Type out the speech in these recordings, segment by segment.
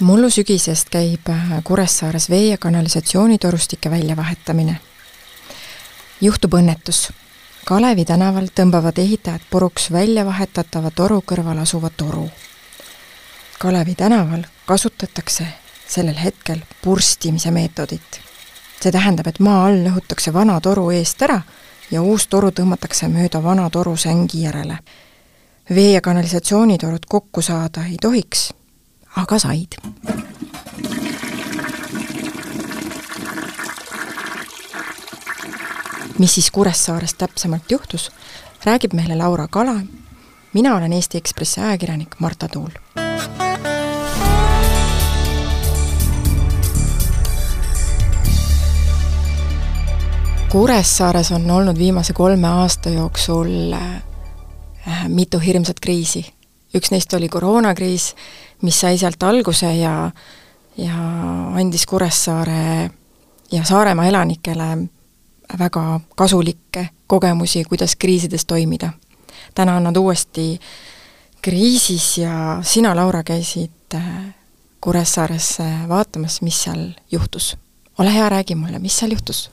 mullu sügisest käib äh, Kuressaares vee- ja kanalisatsioonitorustike väljavahetamine. juhtub õnnetus. Kalevi tänaval tõmbavad ehitajad puruks välja vahetatava toru kõrval asuva toru. Kalevi tänaval kasutatakse sellel hetkel purstimise meetodit. see tähendab, et maa all lõhutakse vana toru eest ära ja uus toru tõmmatakse mööda vana toru sängi järele. vee- ja kanalisatsioonitorud kokku saada ei tohiks aga said. mis siis Kuressaares täpsemalt juhtus, räägib meile Laura Kala. mina olen Eesti Ekspressi ajakirjanik Marta Tuul. Kuressaares on olnud viimase kolme aasta jooksul äh, mitu hirmsat kriisi. üks neist oli koroonakriis, mis sai sealt alguse ja, ja andis Kuressaare ja Saaremaa elanikele väga kasulikke kogemusi, kuidas kriisides toimida. täna on nad uuesti kriisis ja sina, Laura, käisid äh, Kuressaares vaatamas, mis seal juhtus. ole hea, räägi mulle, mis seal juhtus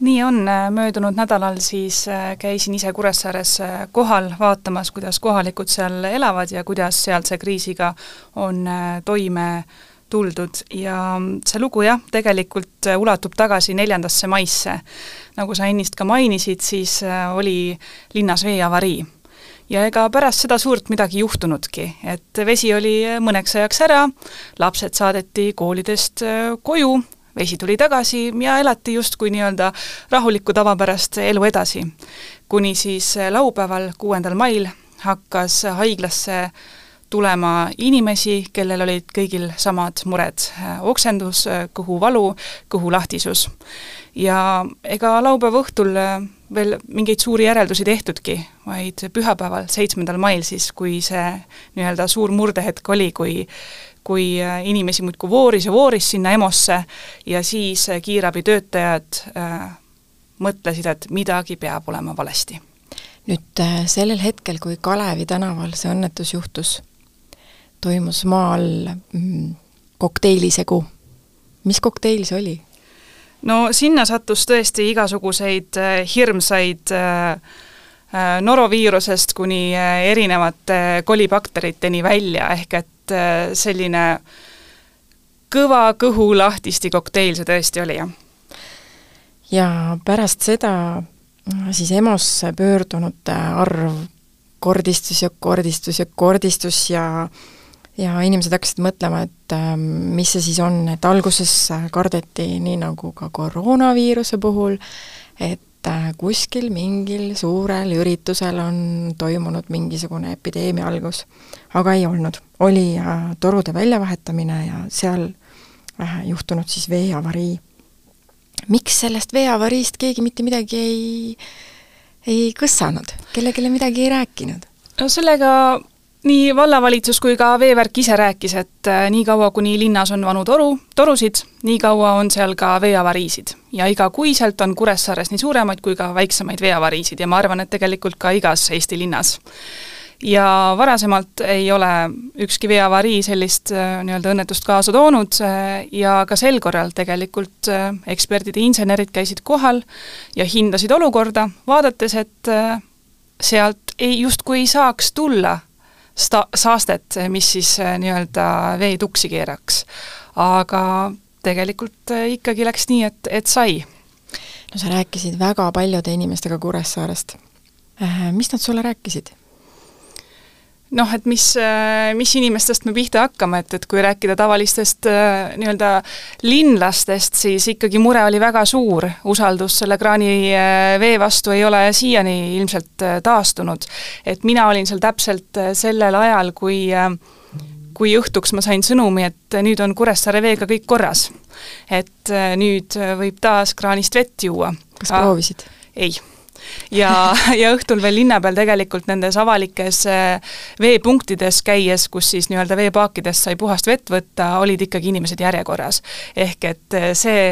nii on, möödunud nädalal siis äh, käisin ise Kuressaares äh, kohal vaatamas, kuidas kohalikud seal elavad ja kuidas sealse kriisiga on äh, toime tuldud. Ja see lugu jah, tegelikult ulatub tagasi neljandasse maisse. nagu sa ennist ka mainisid, siis oli linnas veeavarii. Ja ega pärast seda suurt midagi juhtunudki, et vesi oli mõneks ajaks ära, lapsed saadeti koolidest koju, vesi tuli tagasi ja elati justkui nii-öelda rahulikku tavapärast elu edasi. kuni siis laupäeval, kuuendal mail hakkas haiglasse tulema inimesi, kellel olid kõigil samad mured, oksendus, kõhuvalu, kõhulahtisus. ja ega laupäeva õhtul veel mingeid suuri järeldusi tehtudki, vaid pühapäeval, seitsmendal mail siis, kui see nii-öelda suur murdehetk oli, kui kui äh, inimesi muudkui vooris ja vooris sinna EMO-sse ja siis äh, kiirabitöötajad äh, mõtlesid, et midagi peab olema valesti. nüüd sellel hetkel, kui Kalevi tänaval see õnnetus juhtus, toimus maa all mm, kokteilisegu. mis kokteil see oli? no sinna sattus tõesti igasuguseid hirmsaid noroviirusest kuni erinevate kolibakteriteni välja, ehk et et äh, selline kõva kõhu lahtisti kokteil see tõesti oli, jah. ja pärast seda äh, siis EMO-sse pöördunute arv kordistus ja kordistus ja kordistus ja ja inimesed hakkasid mõtlema, et äh, mis see siis on, et alguses kardeti, nii nagu ka koroonaviiruse puhul, et kuskil mingil suurel üritusel on toimunud mingisugune epideemia algus aga ei olnud. oli äh, torude väljavahetamine ja seal äh, juhtunud siis veeavarii. miks sellest veeavariist keegi mitte midagi ei, ei kõssanud, kellelegi midagi ei rääkinud? no sellega nii vallavalitsus kui ka veevärk ise rääkis, et äh, niikaua, kuni linnas on vanu toru, torusid, nii kaua on seal ka veeavariisid. ja igakuiselt on Kuressaares nii suuremaid kui ka väiksemaid veeavariisid ja ma arvan, et tegelikult ka igas Eesti linnas ja varasemalt ei ole ükski veeavarii sellist äh, nii-öelda õnnetust kaasa toonud äh, ja ka sel korral tegelikult eksperdid ja insenerid käisid kohal ja hindasid olukorda, vaadates, et sealt ei, justkui ei saaks tulla sta-, saastet, mis siis nii-öelda vee tuksi keeraks. aga tegelikult ikkagi läks nii, et, et sai. no sa rääkisid väga paljude inimestega Kuressaarest. mis nad sulle rääkisid? Noh, et mis, äh, mis inimestest me pihta hakkame, et, et kui rääkida tavalistest äh, nii-öelda linlastest, siis ikkagi mure oli väga suur, usaldus selle kraanivee äh, vastu ei ole siiani ilmselt taastunud. et mina olin seal täpselt sellel ajal, kui kui õhtuks ma sain sõnumi, et nüüd on Kuressaare veega kõik korras. et nüüd võib taas kraanist vett juua. kas proovisid? ei ja, ja õhtul veel linna peal tegelikult nendes avalikes eh, veepunktides käies, kus siis nii-öelda veepaakidest sai puhast vett võtta, olid ikkagi inimesed järjekorras. ehk et eh, see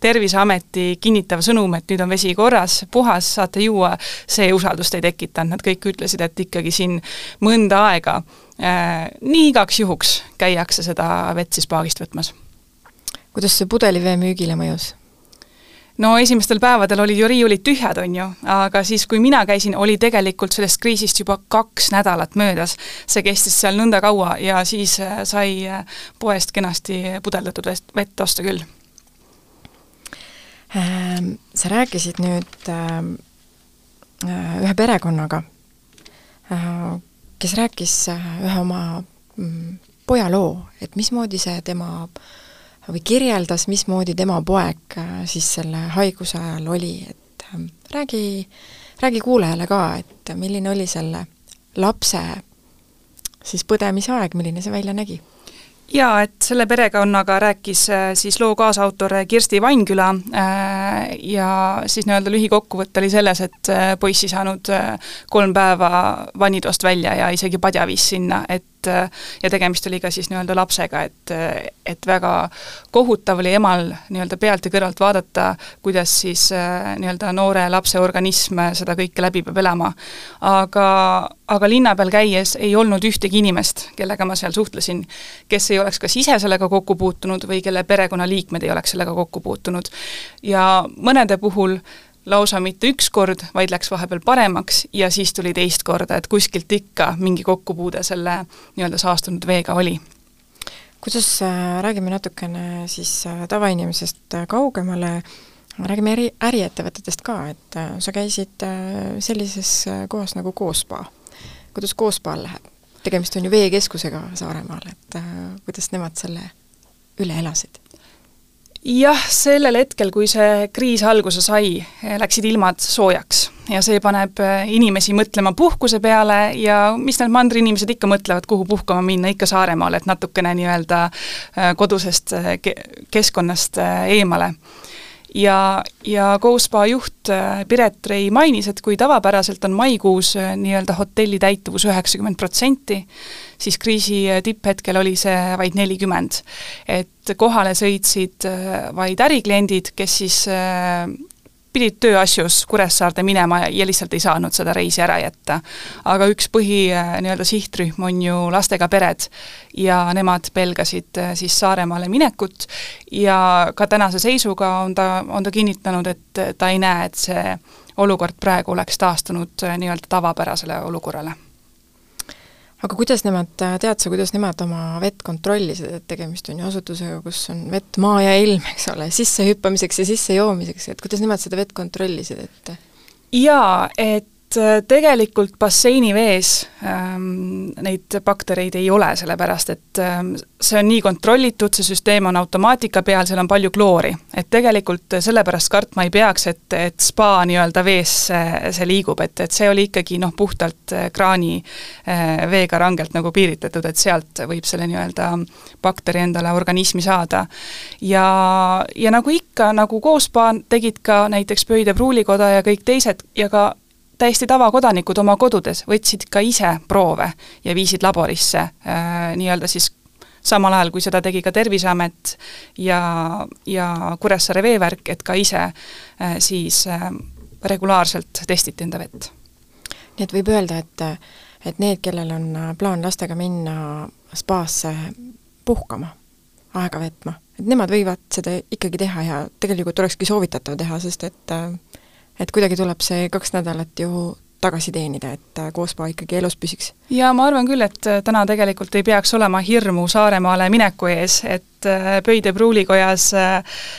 Terviseameti kinnitav sõnum, et nüüd on vesi korras, puhas, saate juua, see usaldust ei tekitanud, nad kõik ütlesid, et ikkagi siin mõnda aega nii igaks juhuks käiakse seda vett siis paagist võtmas. kuidas see pudelivee müügile mõjus? No esimestel päevadel olid ju riiulid tühjad, on ju, aga siis, kui mina käisin, oli tegelikult sellest kriisist juba kaks nädalat möödas. see kestis seal nõnda kaua ja siis äh, sai äh, poest kenasti pudeldatud vett, osta küll. Ähm, sa rääkisid nüüd ähm, äh, ühe perekonnaga, kes rääkis ühe oma mm, poja loo, et mismoodi see tema äh, või kirjeldas, mismoodi tema poeg äh, siis selle haiguse ajal oli, et ähm, räägi, räägi kuulajale ka, et milline oli selle lapse siis põdemise aeg, milline see välja nägi? Jaa, et selle perekonnaga rääkis äh, siis loo kaasautor Kirsti Vainküla äh, ja siis nii-öelda lühikokkuvõte oli selles, et poiss ei saanud kolm päeva vannitoast välja ja isegi padja viis sinna, et ja tegemist oli ka siis nii-öelda lapsega, et, et väga kohutav oli emal nii-öelda pealt ja kõrvalt vaadata, kuidas siis äh, nii-öelda noore lapse organism seda kõike läbi peab elama. aga, aga linna peal käies ei olnud ühtegi inimest, kellega ma seal suhtlesin, kes ei oleks kas ise sellega kokku puutunud või kelle perekonnaliikmed ei oleks sellega kokku puutunud. ja mõnede puhul lausa mitte üks kord, vaid läks vahepeal paremaks ja siis tuli teist korda, et kuskilt ikka mingi kokkupuude selle nii-öelda saastunud veega oli. kuidas äh,, räägime natukene siis äh, tavainimesest äh, kaugemale, räägime äri, äriettevõtetest ka, et sa käisid sellises kohas nagu Koospa. Kuidas Koospaal läheb? tegemist on ju veekeskusega Saaremaal, et äh, kuidas nemad selle üle elasid? jah, sellel hetkel, kui see kriis alguse sai, läksid ilmad soojaks ja see paneb äh, inimesi mõtlema puhkuse peale ja mis need mandriinimesed ikka mõtlevad, kuhu puhkama minna, ikka Saaremaale, et natukene nii-öelda äh, kodusest äh, keskkonnast eemale ja, ja Go-Spa juht äh, Piret Rei mainis, et kui tavapäraselt on maikuus äh, nii-öelda hotelli täituvus üheksakümmend protsenti, siis kriisi äh, tipphetkel oli see vaid nelikümmend. et kohale sõitsid vaid ärikliendid, kes siis pidid tööasjus Kuressaarde minema ja lihtsalt ei saanud seda reisi ära jätta. aga üks põhi äh, nii-öelda sihtrühm on ju lastega pered ja nemad pelgasid äh, siis Saaremaale minekut ja ka tänase seisuga on ta, on ta kinnitanud, et ta ei näe, et see olukord praegu oleks taastunud äh, nii-öelda tavapärasele olukorrale aga kuidas nemad, tead sa, kuidas nemad oma vett kontrollisid, et tegemist on ju asutusega, kus on vett, maa ja ilm, eks ole, sissehüppamiseks ja sissejoomiseks, et kuidas nemad seda vett kontrollisid, et jaa, et äh, tegelikult basseini vees ähm, neid baktereid ei ole, sellepärast et ähm, see on nii kontrollitud, see süsteem on automaatika peal, seal on palju kloori. et tegelikult sellepärast kartma ei peaks, et, et spa nii-öelda vees see, see liigub, et, et see oli ikkagi noh, puhtalt äh, kraani äh, veega rangelt nagu piiritletud, et sealt võib selle nii-öelda bakteri endale organismi saada. ja, ja nagu ikka, nagu koos spa tegid ka näiteks Pöide Pruulikoda ja kõik teised ja ka täiesti tavakodanikud oma kodudes võtsid ka ise proove ja viisid laborisse äh, nii-öelda siis samal ajal, kui seda tegi ka Terviseamet ja, ja Kuressaare Veevärk, et ka ise äh, siis äh, regulaarselt testiti enda vett. nii et võib öelda, et, et need, kellel on plaan lastega minna spaasse puhkama, aega veetma, et nemad võivad seda ikkagi teha ja tegelikult olekski soovitatav teha, sest et äh, et kuidagi tuleb see kaks nädalat ju tagasi teenida, et äh, koospa ikkagi elus püsiks. jaa, ma arvan küll, et äh, täna tegelikult ei peaks olema hirmu Saaremaale mineku ees, et äh, Pöide pruulikojas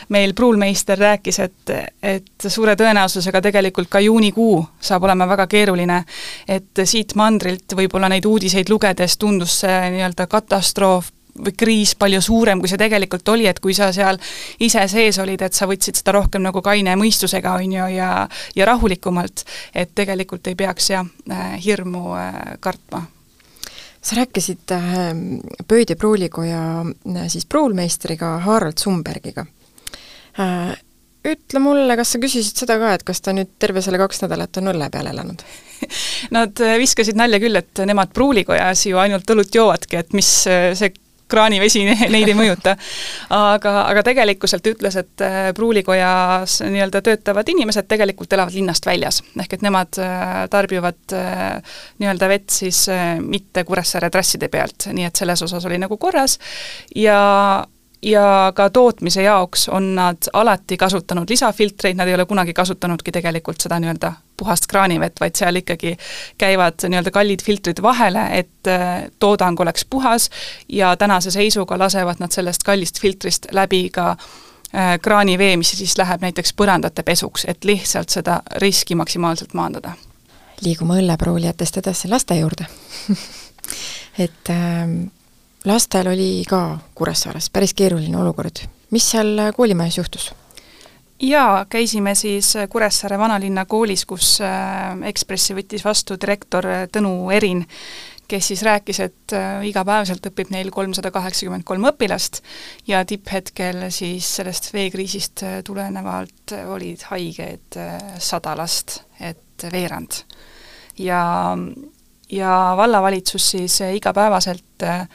meil pruulmeister rääkis, et, et suure tõenäosusega tegelikult ka juunikuu saab olema väga keeruline. et siit mandrilt võib-olla neid uudiseid lugedes tundus see nii-öelda katastroof või kriis palju suurem, kui see tegelikult oli, et kui sa seal ise sees olid, et sa võtsid seda rohkem nagu kaine mõistusega, on ju, ja ja rahulikumalt, et tegelikult ei peaks jah, äh, hirmu äh, kartma sa rääkisid äh, Pööd ja Pruulikoja siis pruulmeistriga Harald Sumbergiga. Ütle mulle, kas sa küsisid seda ka, et kas ta nüüd terve selle kaks nädalat on õlle peal elanud Nad viskasid nalja küll, et nemad pruulikojas ju ainult õlut joovadki, et mis see kraanivesi neid ei mõjuta. aga, aga tegelikkuselt ütles, et äh, pruulikojas nii-öelda töötavad inimesed tegelikult elavad linnast väljas, ehk et nemad äh, tarbivad äh, nii-öelda vett siis mitte Kuressaare trasside pealt, nii et selles osas oli nagu korras. Ja ja ka tootmise jaoks on nad alati kasutanud lisafiltreid, nad ei ole kunagi kasutanudki tegelikult seda nii-öelda puhast kraanivett, vaid seal ikkagi käivad nii-öelda kallid filtrid vahele, et äh, toodang oleks puhas ja tänase seisuga lasevad nad sellest kallist filtrist läbi ka äh, kraanivee, mis siis läheb näiteks põrandate pesuks, et lihtsalt seda riski maksimaalselt maandada. liigume õllepruulijatest edasi laste juurde et äh, lastel oli ka Kuressaares päris keeruline olukord. mis seal koolimajas juhtus? Jaa, käisime siis Kuressaare vanalinna koolis, kus äh, Ekspressi võttis vastu direktor Tõnu Erin, kes siis rääkis, et äh, igapäevaselt õpib neil kolmsada kaheksakümmend kolm õpilast ja tipphetkel siis sellest veekriisist äh, tulenevalt olid haiged sada last, et veerand. ja, ja vallavalitsus siis igapäevaselt äh,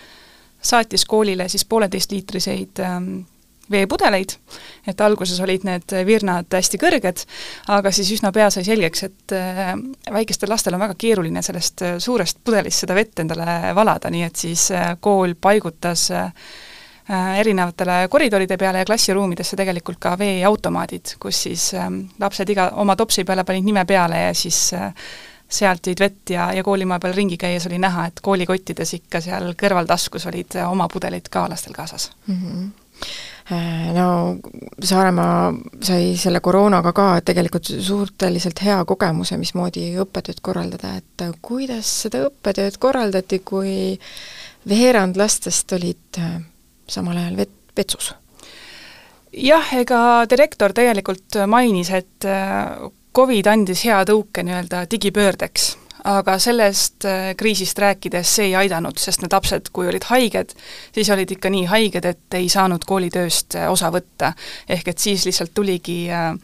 saatis koolile siis pooleteistliitriseid ähm, veepudeleid, et alguses olid need virnad hästi kõrged, aga siis üsna pea sai selgeks, et äh, väikestel lastel on väga keeruline sellest äh, suurest pudelist seda vett endale valada, nii et siis äh, kool paigutas erinevatele koridoride peale ja klassiruumidesse tegelikult ka veeautomaadid, kus siis lapsed iga oma topsi peale panid nime peale ja siis sealt jõid vett ja, ja koolimaja peal ringi käies oli näha, et koolikottides ikka seal kõrvaltaskus olid oma pudelid ka lastel kaasas mm. -hmm no Saaremaa sai selle koroonaga ka tegelikult suhteliselt hea kogemuse, mismoodi õppetööd korraldada, et kuidas seda õppetööd korraldati, kui veerand lastest olid äh, samal ajal vet-, vetsus? jah, ega direktor tegelikult mainis, et äh, Covid andis hea tõuke nii-öelda digipöördeks, aga sellest äh, kriisist rääkides see ei aidanud, sest need lapsed, kui olid haiged, siis olid ikka nii haiged, et ei saanud koolitööst äh, osa võtta. ehk et siis lihtsalt tuligi äh,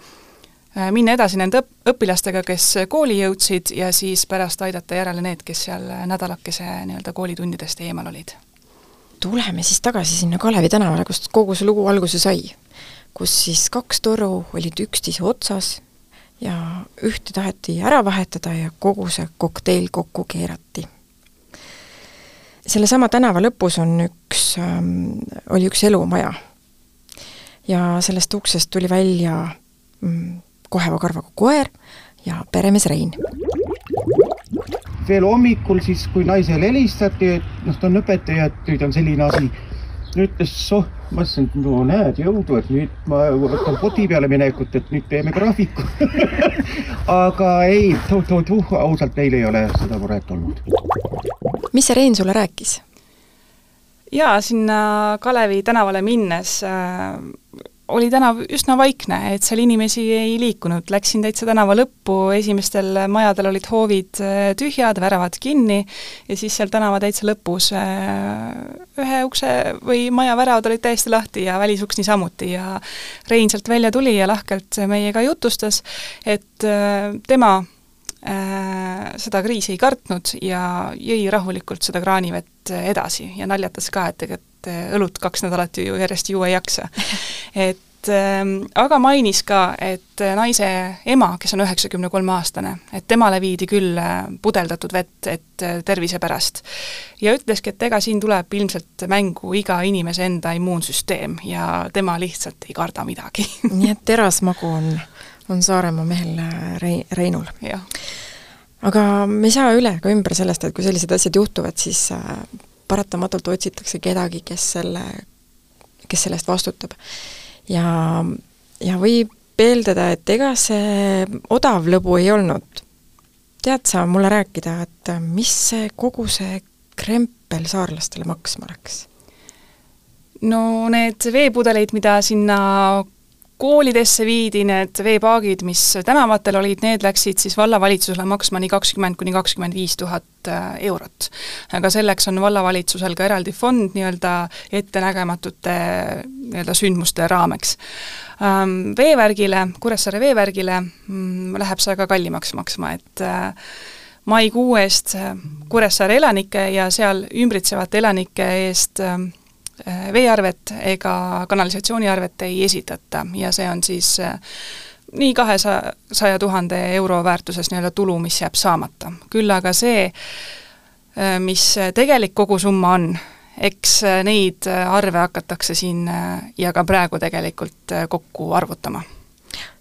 minna edasi nende õp-, õpilastega, kes kooli jõudsid, ja siis pärast aidata järele need, kes seal nädalakese nii-öelda koolitundidest eemal olid. tuleme siis tagasi sinna Kalevi tänavale, kust kogu see lugu alguse sai. kus siis kaks toru olid üksteise otsas ja ühte taheti ära vahetada ja kogu see kokteil kokku keerati. sellesama tänava lõpus on üks ähm,, oli üks elumaja. ja sellest uksest tuli välja mm, koheva karvaga koer ja peremees Rein. veel hommikul siis, kui naisele helistati, et noh, ta on õpetaja, et nüüd on selline asi ütles, soh, ma ütlesin, et no näed, jõudu, et nüüd ma võtan poti peale minekut, et nüüd teeme graafiku aga ei, tuh-tuh-tuh, ausalt neil ei ole seda muret olnud. mis see Rein sulle rääkis? jaa, sinna Kalevi tänavale minnes äh, oli tänav üsna vaikne, et seal inimesi ei liikunud, läksin täitsa tänava lõppu, esimestel majadel olid hoovid äh, tühjad, väravad kinni ja siis seal tänava täitsa lõpus äh, ühe ukse või maja väravad olid täiesti lahti ja välisuks niisamuti ja Rein sealt välja tuli ja lahkelt meiega jutustas, et äh, tema seda kriisi ei kartnud ja jõi rahulikult seda kraanivett edasi ja naljatas ka, et ega et äh, õlut kaks nädalat ju järjest juua ei jaksa. et ähm, aga mainis ka, et äh, naise ema, kes on üheksakümne kolme aastane, et temale viidi küll äh, pudeldatud vett, et tervise pärast. ja ütleski, et ega siin tuleb ilmselt mängu iga inimese enda immuunsüsteem ja tema lihtsalt ei karda midagi nii et terasmagu on, on Saaremaa mehel Rei-, Reinul. aga me ei saa üle ega ümber sellest, et kui sellised asjad juhtuvad, siis paratamatult otsitakse kedagi, kes selle, kes selle eest vastutab. ja, ja võib eeldada, et ega see odav lõbu ei olnud. tead sa mulle rääkida, et mis see kogu see krempel saarlastele maksma läks? no need veepudeleid, mida sinna koolidesse viidi need veepaagid, mis tänavatel olid, need läksid siis vallavalitsusele maksma nii kakskümmend kuni kakskümmend viis tuhat äh, eurot. aga selleks on vallavalitsusel ka eraldi fond nii-öelda ettenägematute nii-öelda sündmuste raameks. Ähm, veevärgile, Kuressaare veevärgile mm, läheb see aga kallimaks maksma, et äh, maikuu eest Kuressaare elanike ja seal ümbritsevate elanike eest veearvet ega kanalisatsiooniarvet ei esitata ja see on siis nii kahesaja, saja tuhande euro väärtuses nii-öelda tulu, mis jääb saamata. küll aga see, mis tegelik kogusumma on, eks neid arve hakatakse siin ja ka praegu tegelikult kokku arvutama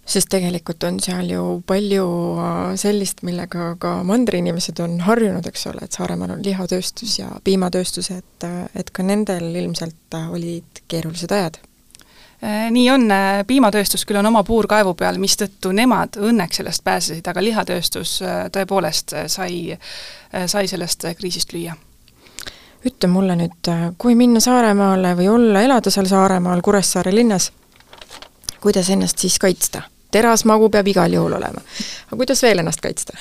sest tegelikult on seal ju palju äh, sellist, millega ka mandriinimesed on harjunud, eks ole, et Saaremaal on lihatööstus ja piimatööstus, et, äh, et ka nendel ilmselt äh, olid keerulised ajad nii on, piimatööstus küll on oma puurkaevu peal, mistõttu nemad õnneks sellest pääsesid, aga lihatööstus tõepoolest sai, sai sellest kriisist lüüa. ütle mulle nüüd, kui minna Saaremaale või olla, elada seal Saaremaal Kuressaare linnas, kuidas ennast siis kaitsta? Terasmagu peab igal juhul olema. aga kuidas veel ennast kaitsta?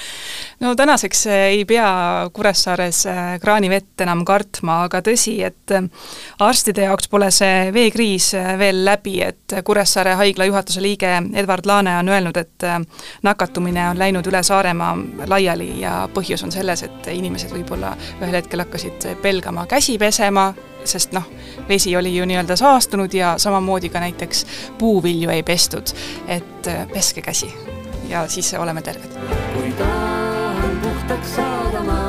no tänaseks eh, ei pea Kuressaares eh, kraanivett enam kartma, aga tõsi, et eh, arstide jaoks pole see veekriis veel läbi, et Kuressaare haigla juhatuse liige Edward Laane on öelnud, et nakatumine on läinud üle Saaremaa laiali ja põhjus on selles, et inimesed võib-olla ühel hetkel hakkasid pelgama käsi pesema, sest noh, vesi oli ju nii-öelda saastunud ja samamoodi ka näiteks puuvilju ei pestud. et äh, peske käsi ja siis oleme terved. kui tahan puhtaks saada.